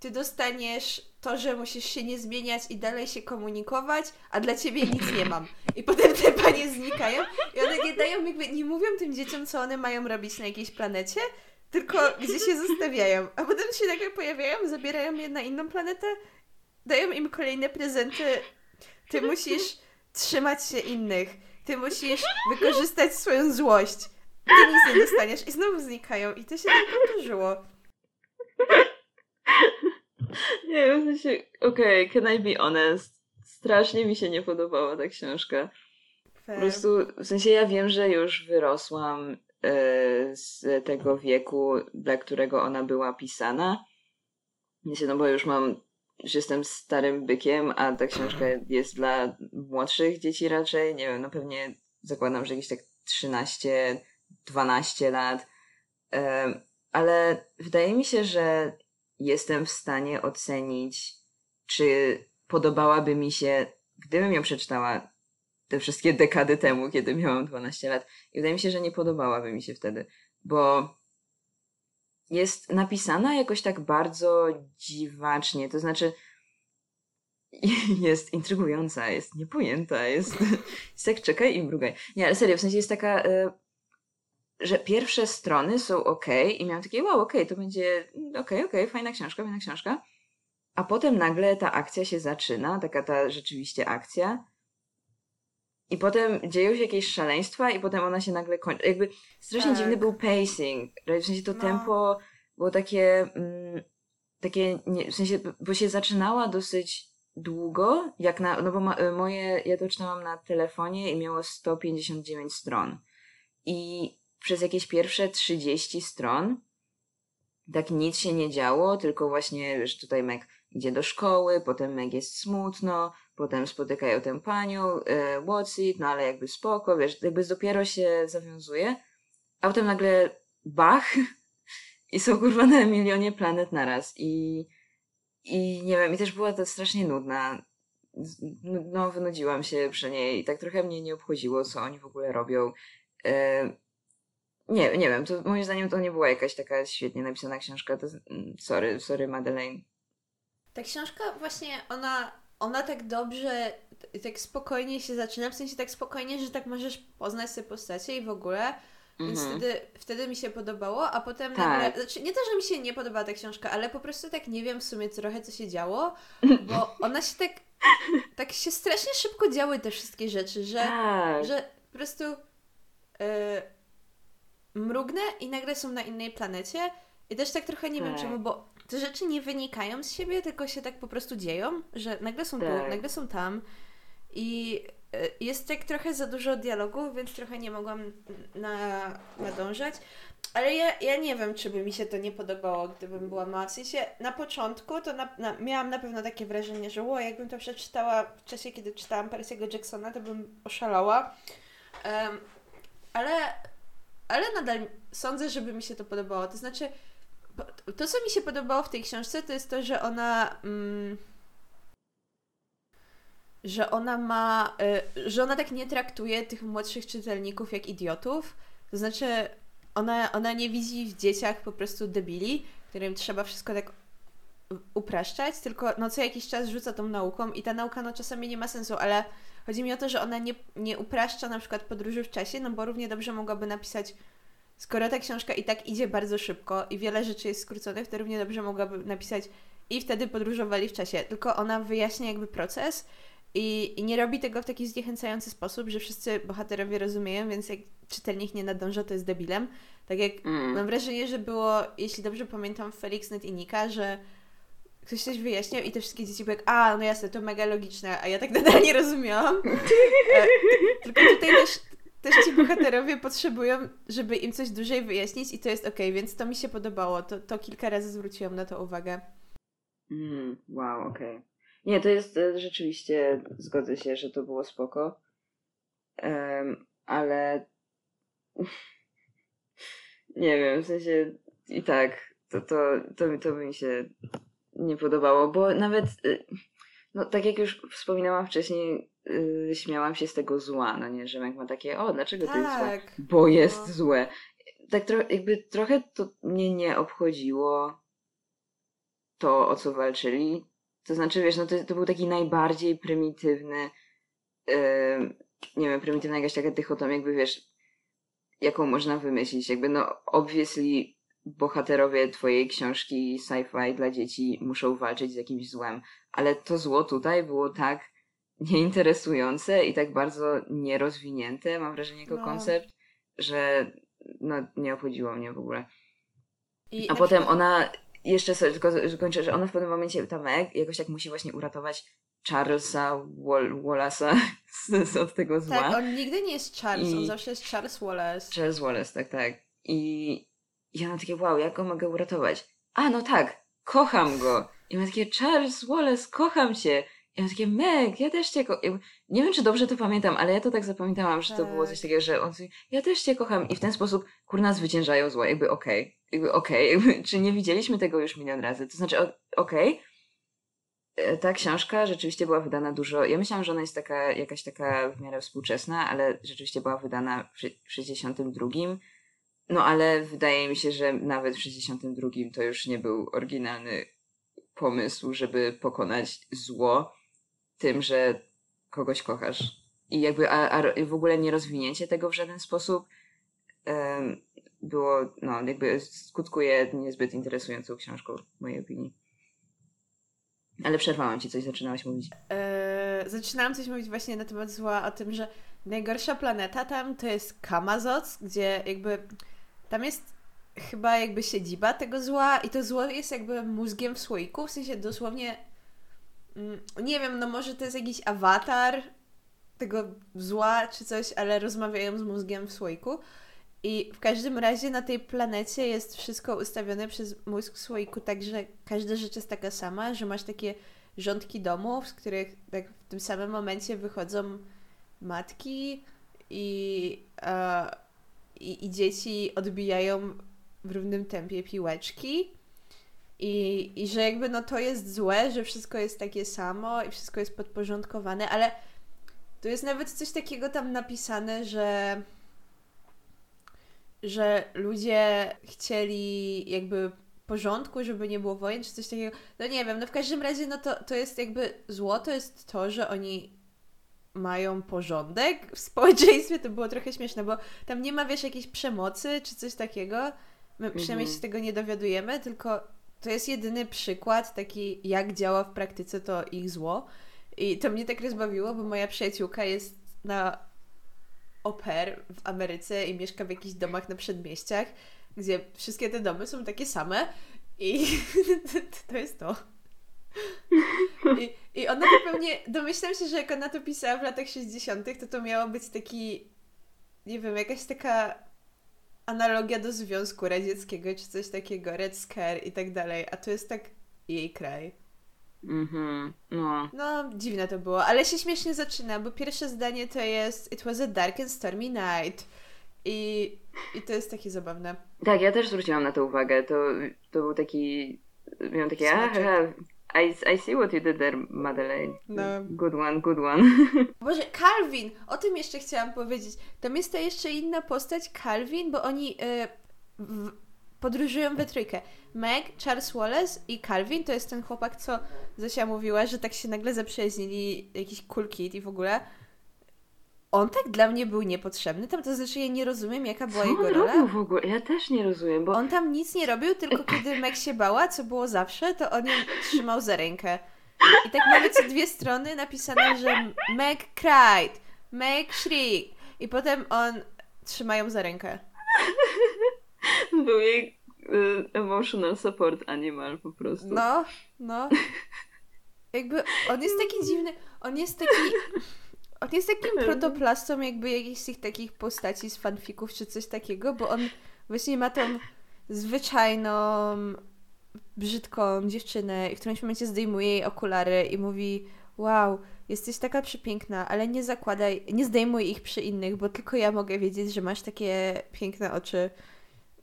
ty dostaniesz to, że musisz się nie zmieniać i dalej się komunikować, a dla ciebie nic nie mam. I potem te panie znikają i one nie dają, jakby nie mówią tym dzieciom, co one mają robić na jakiejś planecie, tylko gdzie się zostawiają. A potem się nagle pojawiają, zabierają je na inną planetę, dają im kolejne prezenty. Ty musisz trzymać się innych. Ty musisz wykorzystać swoją złość. Ty nic nie dostaniesz i znowu znikają. I to się tak powtórzyło. Nie w sensie, okej, can I be honest? Strasznie mi się nie podobała ta książka. Po Fair. prostu, w sensie ja wiem, że już wyrosłam e, z tego wieku, dla którego ona była pisana. No bo już mam, już jestem starym bykiem, a ta książka jest dla młodszych dzieci raczej. Nie wiem, no pewnie zakładam, że jakieś tak 13, 12 lat. E, ale wydaje mi się, że jestem w stanie ocenić, czy podobałaby mi się, gdybym ją przeczytała te wszystkie dekady temu, kiedy miałam 12 lat. I wydaje mi się, że nie podobałaby mi się wtedy, bo jest napisana jakoś tak bardzo dziwacznie, to znaczy jest intrygująca, jest niepojęta, jest, jest tak czekaj i mrugaj. Nie, ale serio, w sensie jest taka, y, że pierwsze strony są ok i miałam takie wow, ok, to będzie ok, ok, fajna książka, fajna książka. A potem nagle ta akcja się zaczyna, taka ta rzeczywiście akcja i potem dzieją się jakieś szaleństwa i potem ona się nagle kończy. Jakby strasznie tak. dziwny był pacing. W sensie to no. tempo było takie... Mm, takie nie, w sensie, bo się zaczynała dosyć długo, jak na, no bo ma, moje, ja to czytałam na telefonie i miało 159 stron. I przez jakieś pierwsze 30 stron. Tak nic się nie działo, tylko właśnie, wiesz, tutaj Meg idzie do szkoły, potem Meg jest smutno, potem spotykają tę panią, e, what's it, no ale jakby spoko, wiesz, jakby dopiero się zawiązuje, a potem nagle bach i są kurwa na milionie planet naraz. I, i nie wiem, i też była to strasznie nudna, no wynudziłam się przy niej i tak trochę mnie nie obchodziło, co oni w ogóle robią. E, nie, nie wiem, to moim zdaniem to nie była jakaś taka świetnie napisana książka, to mm, sorry, sorry Madeleine. Ta książka właśnie, ona ona tak dobrze, tak spokojnie się zaczyna, w sensie tak spokojnie, że tak możesz poznać sobie postacie i w ogóle. Więc mhm. wtedy, wtedy mi się podobało, a potem tak. nagle, znaczy nie to, że mi się nie podobała ta książka, ale po prostu tak nie wiem w sumie trochę, co się działo, bo ona się tak, tak się strasznie szybko działy te wszystkie rzeczy, że, tak. że po prostu yy, mrugnę i nagle są na innej planecie i też tak trochę nie tak. wiem czemu, bo te rzeczy nie wynikają z siebie, tylko się tak po prostu dzieją, że nagle są tak. tu, nagle są tam i e, jest tak trochę za dużo dialogów, więc trochę nie mogłam na, nadążać. Ale ja, ja nie wiem, czy by mi się to nie podobało, gdybym była mała. W sensie na początku to na, na, miałam na pewno takie wrażenie, że o, jakbym to przeczytała w czasie, kiedy czytałam Percy'ego Jacksona, to bym oszalała. Um, ale, ale nadal sądzę, żeby mi się to podobało. To znaczy, to, co mi się podobało w tej książce, to jest to, że ona. Mm, że ona ma. Y, że ona tak nie traktuje tych młodszych czytelników jak idiotów. To znaczy, ona, ona nie widzi w dzieciach po prostu debili, którym trzeba wszystko tak upraszczać, tylko no co jakiś czas rzuca tą nauką i ta nauka no czasami nie ma sensu, ale chodzi mi o to, że ona nie, nie upraszcza na przykład podróży w czasie, no bo równie dobrze mogłaby napisać skoro ta książka i tak idzie bardzo szybko i wiele rzeczy jest skróconych, to równie dobrze mogłaby napisać i wtedy podróżowali w czasie. Tylko ona wyjaśnia jakby proces i, i nie robi tego w taki zniechęcający sposób, że wszyscy bohaterowie rozumieją, więc jak czytelnik nie nadąża, to jest debilem. Tak jak mm. mam wrażenie, że było, jeśli dobrze pamiętam, Felix Net i Nika, że ktoś coś wyjaśniał i te wszystkie dzieci były jak, a, no jasne, to mega logiczne, a ja tak nadal nie rozumiałam. E, tylko tutaj też też ci bohaterowie potrzebują, żeby im coś dłużej wyjaśnić i to jest okay, więc to mi się podobało. To, to kilka razy zwróciłam na to uwagę. Mm, wow, okej. Okay. Nie, to jest e, rzeczywiście, zgodzę się, że to było spoko. Um, ale nie wiem, w sensie i tak, to, to, to, to by mi się nie podobało, bo nawet, e, no tak jak już wspominałam wcześniej, yy, śmiałam się z tego zła, no nie, że Meg ma takie, o, dlaczego tak, to jest złe? Bo jest no. złe. Tak tro jakby trochę to mnie nie obchodziło to, o co walczyli. To znaczy, wiesz, no to, to był taki najbardziej prymitywny, yy, nie wiem, prymitywna jakaś taka dychotomia, jakby wiesz, jaką można wymyślić. Jakby no, obviously bohaterowie twojej książki sci-fi dla dzieci muszą walczyć z jakimś złem, ale to zło tutaj było tak nieinteresujące i tak bardzo nierozwinięte, mam wrażenie, jako no. koncept, że no, nie obchodziło mnie w ogóle. I A potem ona, jeszcze sobie tylko kończę, że ona w pewnym momencie, ta Meg, jakoś tak musi właśnie uratować Charlesa Wall Wallace'a z, od tego zła. Tak, on nigdy nie jest Charles, I... on zawsze jest Charles Wallace. Charles Wallace, tak, tak. I ja mam takie, wow, jak go mogę uratować? A, no tak, kocham go. I mam takie, Charles Wallace, kocham cię. I mam takie, Meg, ja też cię kocham. Nie wiem, czy dobrze to pamiętam, ale ja to tak zapamiętałam, że to było coś tak. takiego, że on ja też cię kocham. I w ten sposób, kurna, zwyciężają zło. Jakby okej. Okay. Jakby okej. Okay. czy nie widzieliśmy tego już milion razy? To znaczy, okej. Okay. E, ta książka rzeczywiście była wydana dużo. Ja myślałam, że ona jest taka, jakaś taka w miarę współczesna, ale rzeczywiście była wydana w 62 no ale wydaje mi się, że nawet w 62 to już nie był oryginalny pomysł, żeby pokonać zło tym, że kogoś kochasz. I jakby a, a w ogóle nie rozwinięcie tego w żaden sposób um, było, no jakby skutkuje niezbyt interesującą książką w mojej opinii. Ale przerwałam ci coś, zaczynałaś mówić. Eee, zaczynałam coś mówić właśnie na temat zła, o tym, że najgorsza planeta tam to jest Kamazoc, gdzie jakby tam jest chyba jakby siedziba tego zła i to zło jest jakby mózgiem w słoiku, w sensie dosłownie mm, nie wiem, no może to jest jakiś awatar tego zła czy coś, ale rozmawiają z mózgiem w słoiku. I w każdym razie na tej planecie jest wszystko ustawione przez mózg w słoiku, tak że każda rzecz jest taka sama, że masz takie rządki domów, z których tak w tym samym momencie wychodzą matki i, e, i, i dzieci odbijają w równym tempie piłeczki. I, I że jakby no to jest złe, że wszystko jest takie samo i wszystko jest podporządkowane, ale tu jest nawet coś takiego tam napisane, że że ludzie chcieli jakby porządku, żeby nie było wojen, czy coś takiego. No nie wiem, no w każdym razie no to, to jest jakby zło, to jest to, że oni mają porządek w społeczeństwie, to było trochę śmieszne, bo tam nie ma, wiesz, jakiejś przemocy czy coś takiego. My przynajmniej się mhm. tego nie dowiadujemy, tylko to jest jedyny przykład taki, jak działa w praktyce to ich zło. I to mnie tak rozbawiło, bo moja przyjaciółka jest na oper w Ameryce i mieszka w jakichś domach na przedmieściach, gdzie wszystkie te domy są takie same i to jest to. I, I ona to pewnie, domyślam się, że jak ona to pisała w latach 60., to to miało być taki, nie wiem, jakaś taka analogia do Związku Radzieckiego, czy coś takiego, Red Scare i tak dalej, a to jest tak jej kraj. Mhm, no. No, dziwne to było, ale się śmiesznie zaczyna, bo pierwsze zdanie to jest It was a dark and stormy night. I, i to jest takie zabawne. Tak, ja też zwróciłam na to uwagę. To, to był taki. Miałam takie. Aha, i, I see what you did there, Madeleine. No. Good one, good one. Boże, Calvin! O tym jeszcze chciałam powiedzieć. Tam jest ta jeszcze inna postać, Calvin, bo oni y, w, podróżują we trójkę. Meg, Charles Wallace i Calvin to jest ten chłopak, co Zosia mówiła, że tak się nagle zaprzyjaźnili jakiś cool kid i w ogóle on tak dla mnie był niepotrzebny. Tam to znaczy ja nie rozumiem, jaka była co jego on rola. W ogóle? Ja też nie rozumiem, bo... On tam nic nie robił, tylko kiedy Meg się bała, co było zawsze, to on ją trzymał za rękę. I tak mamy co dwie strony napisane, że Meg cried, Meg shriek. I potem on trzyma ją za rękę. Był jej y, emotional support animal po prostu. No, no. Jakby on jest taki dziwny, on jest taki on jest takim protoplastą jakby jakichś z tych takich postaci z fanfików czy coś takiego, bo on właśnie ma tą zwyczajną, brzydką dziewczynę i w którymś momencie zdejmuje jej okulary i mówi wow, jesteś taka przepiękna, ale nie zakładaj, nie zdejmuj ich przy innych, bo tylko ja mogę wiedzieć, że masz takie piękne oczy.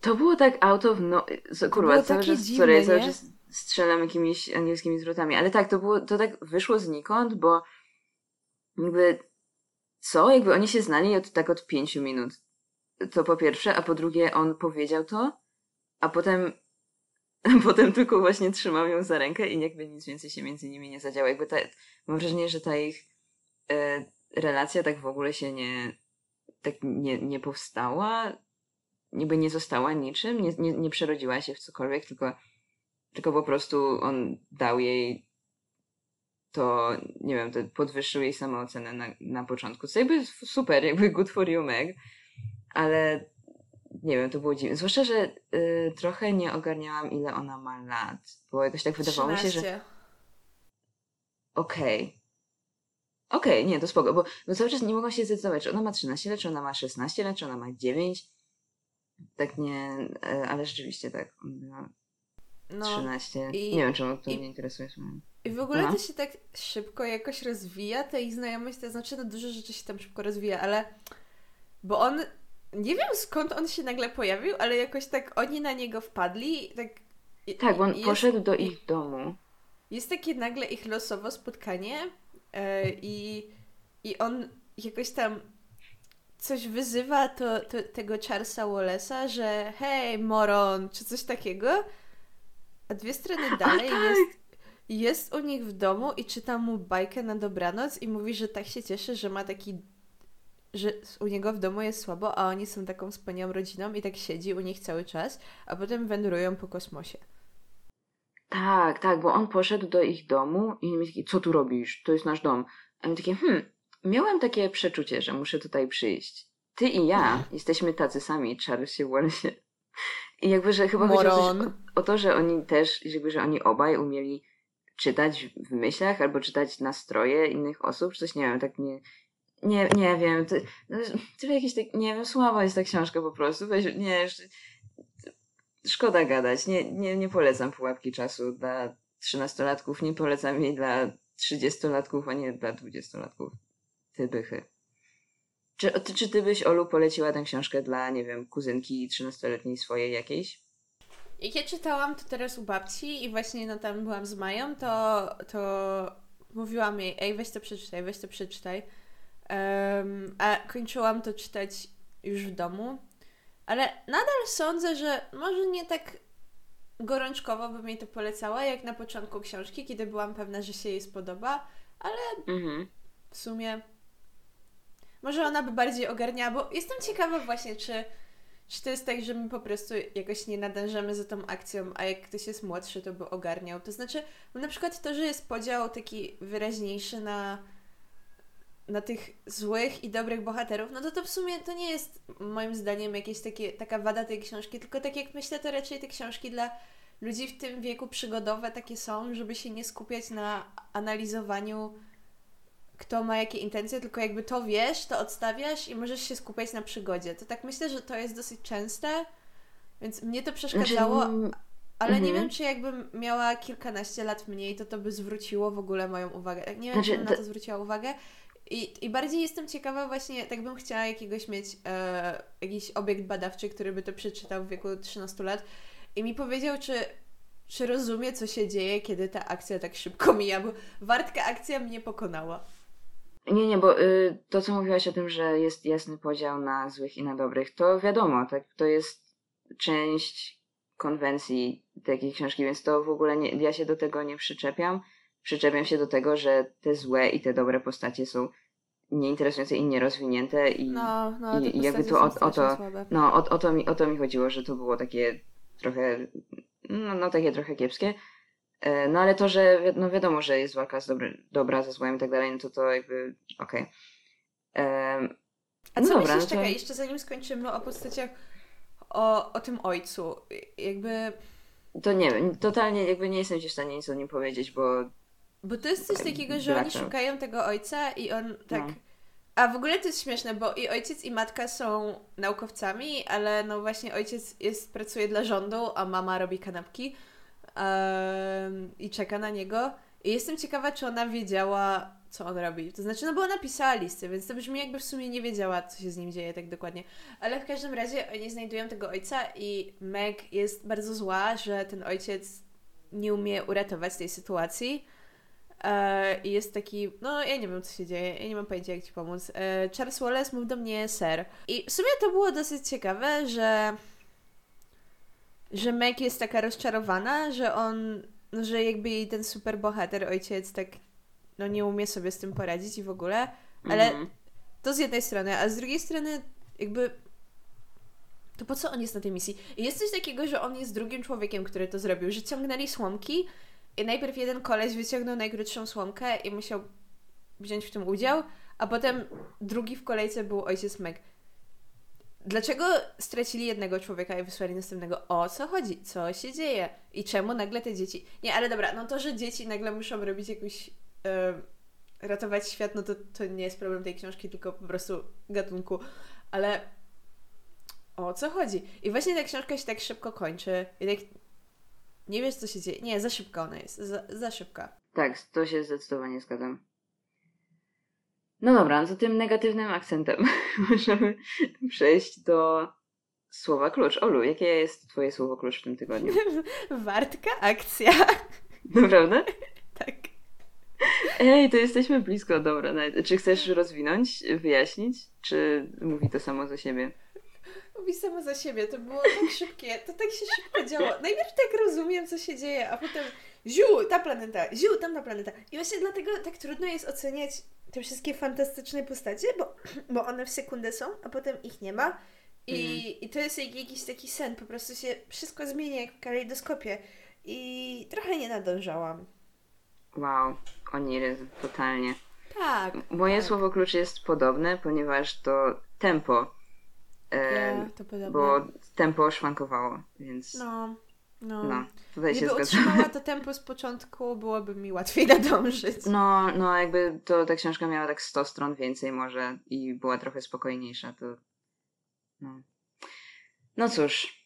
To było tak out of no... Kurwa, cały czas, dziwne, sorry, cały czas strzelam jakimiś angielskimi zwrotami, ale tak, to było, to tak wyszło znikąd, bo jakby co? Jakby oni się znali od, tak od pięciu minut. To po pierwsze, a po drugie on powiedział to, a potem potem tylko właśnie trzymał ją za rękę i jakby nic więcej się między nimi nie zadziało. Jakby ta, mam wrażenie, że ta ich e, relacja tak w ogóle się nie tak nie, nie powstała, niby nie została niczym, nie, nie, nie przerodziła się w cokolwiek, tylko, tylko po prostu on dał jej to nie wiem, to podwyższył jej samoocenę na, na początku. Co jakby super, jakby good for you, Meg. Ale nie wiem, to było dziwne. Zwłaszcza, że y, trochę nie ogarniałam, ile ona ma lat. Bo jakoś tak wydawało 13. mi się, że. Okej. Okay. Okej, okay, nie, to spoko, bo no cały czas nie mogą się zdecydować, czy ona ma 13 lat, czy ona ma 16 lat, czy ona ma 9. Tak nie, e, ale rzeczywiście tak. No, no 13. I, nie wiem, czemu to i, mnie interesuje. I w ogóle no. to się tak szybko jakoś rozwija, ta ich znajomość, to znaczy, no dużo rzeczy się tam szybko rozwija, ale bo on, nie wiem skąd on się nagle pojawił, ale jakoś tak oni na niego wpadli, tak... Tak, bo on jest, poszedł do ich domu. Jest takie nagle ich losowo spotkanie yy, i, i on jakoś tam coś wyzywa to, to, tego Charlesa Wallace'a, że hej, moron, czy coś takiego. A dwie strony dalej tak. jest, jest u nich w domu i czyta mu bajkę na dobranoc i mówi, że tak się cieszy, że ma taki że u niego w domu jest słabo, a oni są taką wspaniałą rodziną i tak siedzi u nich cały czas, a potem wędrują po kosmosie. Tak, tak, bo on poszedł do ich domu i mi taki, co tu robisz? To jest nasz dom. A mi takie, hmm, miałem takie przeczucie, że muszę tutaj przyjść. Ty i ja jesteśmy tacy sami, Charlesie Wallace. I jakby, że chyba chodzi o, o, o, to, że oni też, jakby, że oni obaj umieli czytać w myślach albo czytać nastroje innych osób, czy coś, nie wiem, tak nie, nie, nie wiem, to, no, jakieś tak, nie wiem, słaba jest ta książka po prostu, weź, nie, szkoda gadać, nie, nie, nie polecam pułapki czasu dla trzynastolatków, nie polecam jej dla trzydziestolatków, a nie dla dwudziestolatków. Ty bychy. Czy, czy ty byś, Olu, poleciła tę książkę dla, nie wiem, kuzynki trzynastoletniej swojej jakiejś? Jak ja czytałam to teraz u babci i właśnie no tam byłam z Mają, to, to mówiłam jej, ej weź to przeczytaj, weź to przeczytaj. Um, a kończyłam to czytać już w domu. Ale nadal sądzę, że może nie tak gorączkowo bym jej to polecała, jak na początku książki, kiedy byłam pewna, że się jej spodoba, ale mhm. w sumie może ona by bardziej ogarniała, bo jestem ciekawa właśnie, czy, czy to jest tak, że my po prostu jakoś nie nadążamy za tą akcją, a jak ktoś jest młodszy, to by ogarniał. To znaczy, na przykład to, że jest podział taki wyraźniejszy na na tych złych i dobrych bohaterów, no to to w sumie to nie jest moim zdaniem jakieś taka wada tej książki, tylko tak jak myślę, to raczej te książki dla ludzi w tym wieku przygodowe takie są, żeby się nie skupiać na analizowaniu kto ma jakie intencje, tylko jakby to wiesz, to odstawiasz i możesz się skupiać na przygodzie. To tak myślę, że to jest dosyć częste, więc mnie to przeszkadzało, znaczy, ale mhm. nie wiem, czy jakbym miała kilkanaście lat mniej, to to by zwróciło w ogóle moją uwagę. Nie wiem, znaczy, czy bym na to zwróciła uwagę. I, I bardziej jestem ciekawa właśnie, tak bym chciała jakiegoś mieć, e, jakiś obiekt badawczy, który by to przeczytał w wieku 13 lat i mi powiedział, czy, czy rozumie, co się dzieje, kiedy ta akcja tak szybko mija, bo wartka akcja mnie pokonała. Nie, nie, bo y, to, co mówiłaś o tym, że jest jasny podział na złych i na dobrych, to wiadomo, tak, to jest część konwencji takiej książki, więc to w ogóle nie, ja się do tego nie przyczepiam. Przyczepiam się do tego, że te złe i te dobre postacie są nieinteresujące i nierozwinięte i, no, no, i, jakby to o, o to no, o, o, to mi, o to mi chodziło, że to było takie trochę no, no takie trochę kiepskie no ale to, że no wiadomo, że jest walka z dobry, dobra ze złem i tak dalej, no to to jakby okej. Okay. A no co dobra, myślisz, no to... czekaj, jeszcze zanim skończymy o postaciach, o, o tym ojcu, jakby... To nie wiem, totalnie jakby nie jestem ci w stanie nic o nim powiedzieć, bo bo to jest coś takiego, że oni szukają tego ojca i on tak. No. A w ogóle to jest śmieszne, bo i ojciec i matka są naukowcami, ale no właśnie ojciec jest, pracuje dla rządu, a mama robi kanapki i czeka na niego. I jestem ciekawa, czy ona wiedziała, co on robi. To znaczy, no bo ona pisała listy, więc to brzmi jakby w sumie nie wiedziała, co się z nim dzieje tak dokładnie. Ale w każdym razie oni znajdują tego ojca i Meg jest bardzo zła, że ten ojciec nie umie uratować tej sytuacji E, I jest taki, no ja nie wiem co się dzieje, ja nie mam pojęcia jak ci pomóc. E, Charles Wallace mówił do mnie ser. I w sumie to było dosyć ciekawe, że że Meg jest taka rozczarowana, że on, no, że jakby jej ten super bohater, ojciec tak no nie umie sobie z tym poradzić i w ogóle, ale mm to z jednej strony, a z drugiej strony jakby to po co on jest na tej misji? I jest coś takiego, że on jest drugim człowiekiem, który to zrobił, że ciągnęli słomki, i najpierw jeden koleś wyciągnął najkrótszą słomkę i musiał wziąć w tym udział, a potem drugi w kolejce był ojciec Meg. Dlaczego stracili jednego człowieka i wysłali następnego? O co chodzi? Co się dzieje? I czemu nagle te dzieci. Nie, ale dobra, no to, że dzieci nagle muszą robić jakąś. Yy, ratować świat, no to, to nie jest problem tej książki, tylko po prostu gatunku. Ale o co chodzi? I właśnie ta książka się tak szybko kończy. I tak nie wiesz, co się dzieje. Nie, za szybka ona jest. Za, za szybka. Tak, to się zdecydowanie zgadzam. No dobra, no to tym negatywnym akcentem możemy przejść do słowa klucz. Olu, jakie jest twoje słowo klucz w tym tygodniu? Wartka akcja. Naprawdę? tak. Ej, to jesteśmy blisko, dobra. Czy chcesz rozwinąć, wyjaśnić? Czy mówi to samo za siebie? Mówi samo za siebie, to było tak szybkie, to tak się szybko działo. Najpierw tak rozumiem, co się dzieje, a potem ziu, ta planeta, ziu, tamta planeta. I właśnie dlatego tak trudno jest oceniać te wszystkie fantastyczne postacie, bo, bo one w sekundę są, a potem ich nie ma. I, Mhm. I to jest jak jakiś taki sen, po prostu się wszystko zmienia jak w kalejdoskopie. I trochę nie nadążałam. Wow, Oniry, totalnie. Tak. Moje tak. słowo klucz jest podobne, ponieważ to tempo. E, Ja, to podobne. bo tempo szwankowało, więc No, no. no, tutaj się Gdyby zgadzam. utrzymała to tempo z początku, byłoby mi łatwiej nadążyć. No, no jakby to ta książka miała tak 100 stron więcej może i była trochę spokojniejsza, to no. No cóż.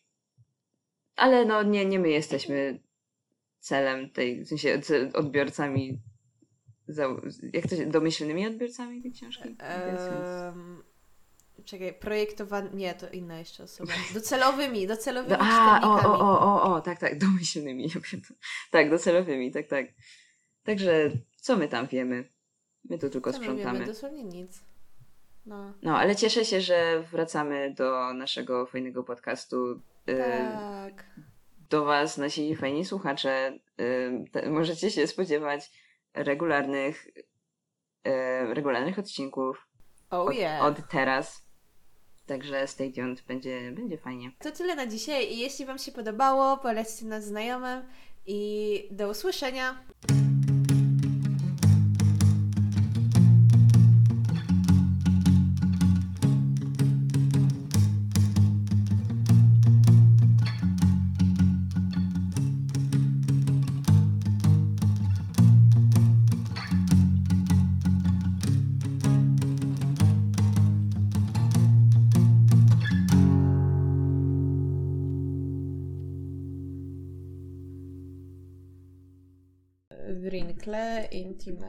Ale no nie, nie my jesteśmy celem tej, w sensie odbiorcami za, jak to się, domyślnymi odbiorcami tej książki? Um, czekaj, projektowan... Nie, to inna jeszcze osoba. Docelowymi, docelowymi Do, a, o, o, o, o, o, tak, tak, domyślnymi. Tak, docelowymi, tak, tak. Także co my tam wiemy? My tu tylko Co my sprzątamy. wiemy? Dosłownie nic. No. No, ale cieszę się, że wracamy do naszego fajnego podcastu. Y, Tak. Do Was, nasi fajni słuchacze. Y, możecie się spodziewać regularnych, y, regularnych odcinków Oh od, yeah. od teraz. Także stay tuned, będzie, będzie fajnie. To tyle na dzisiaj i jeśli Wam się podobało, polećcie nas znajomym i do usłyszenia. tíma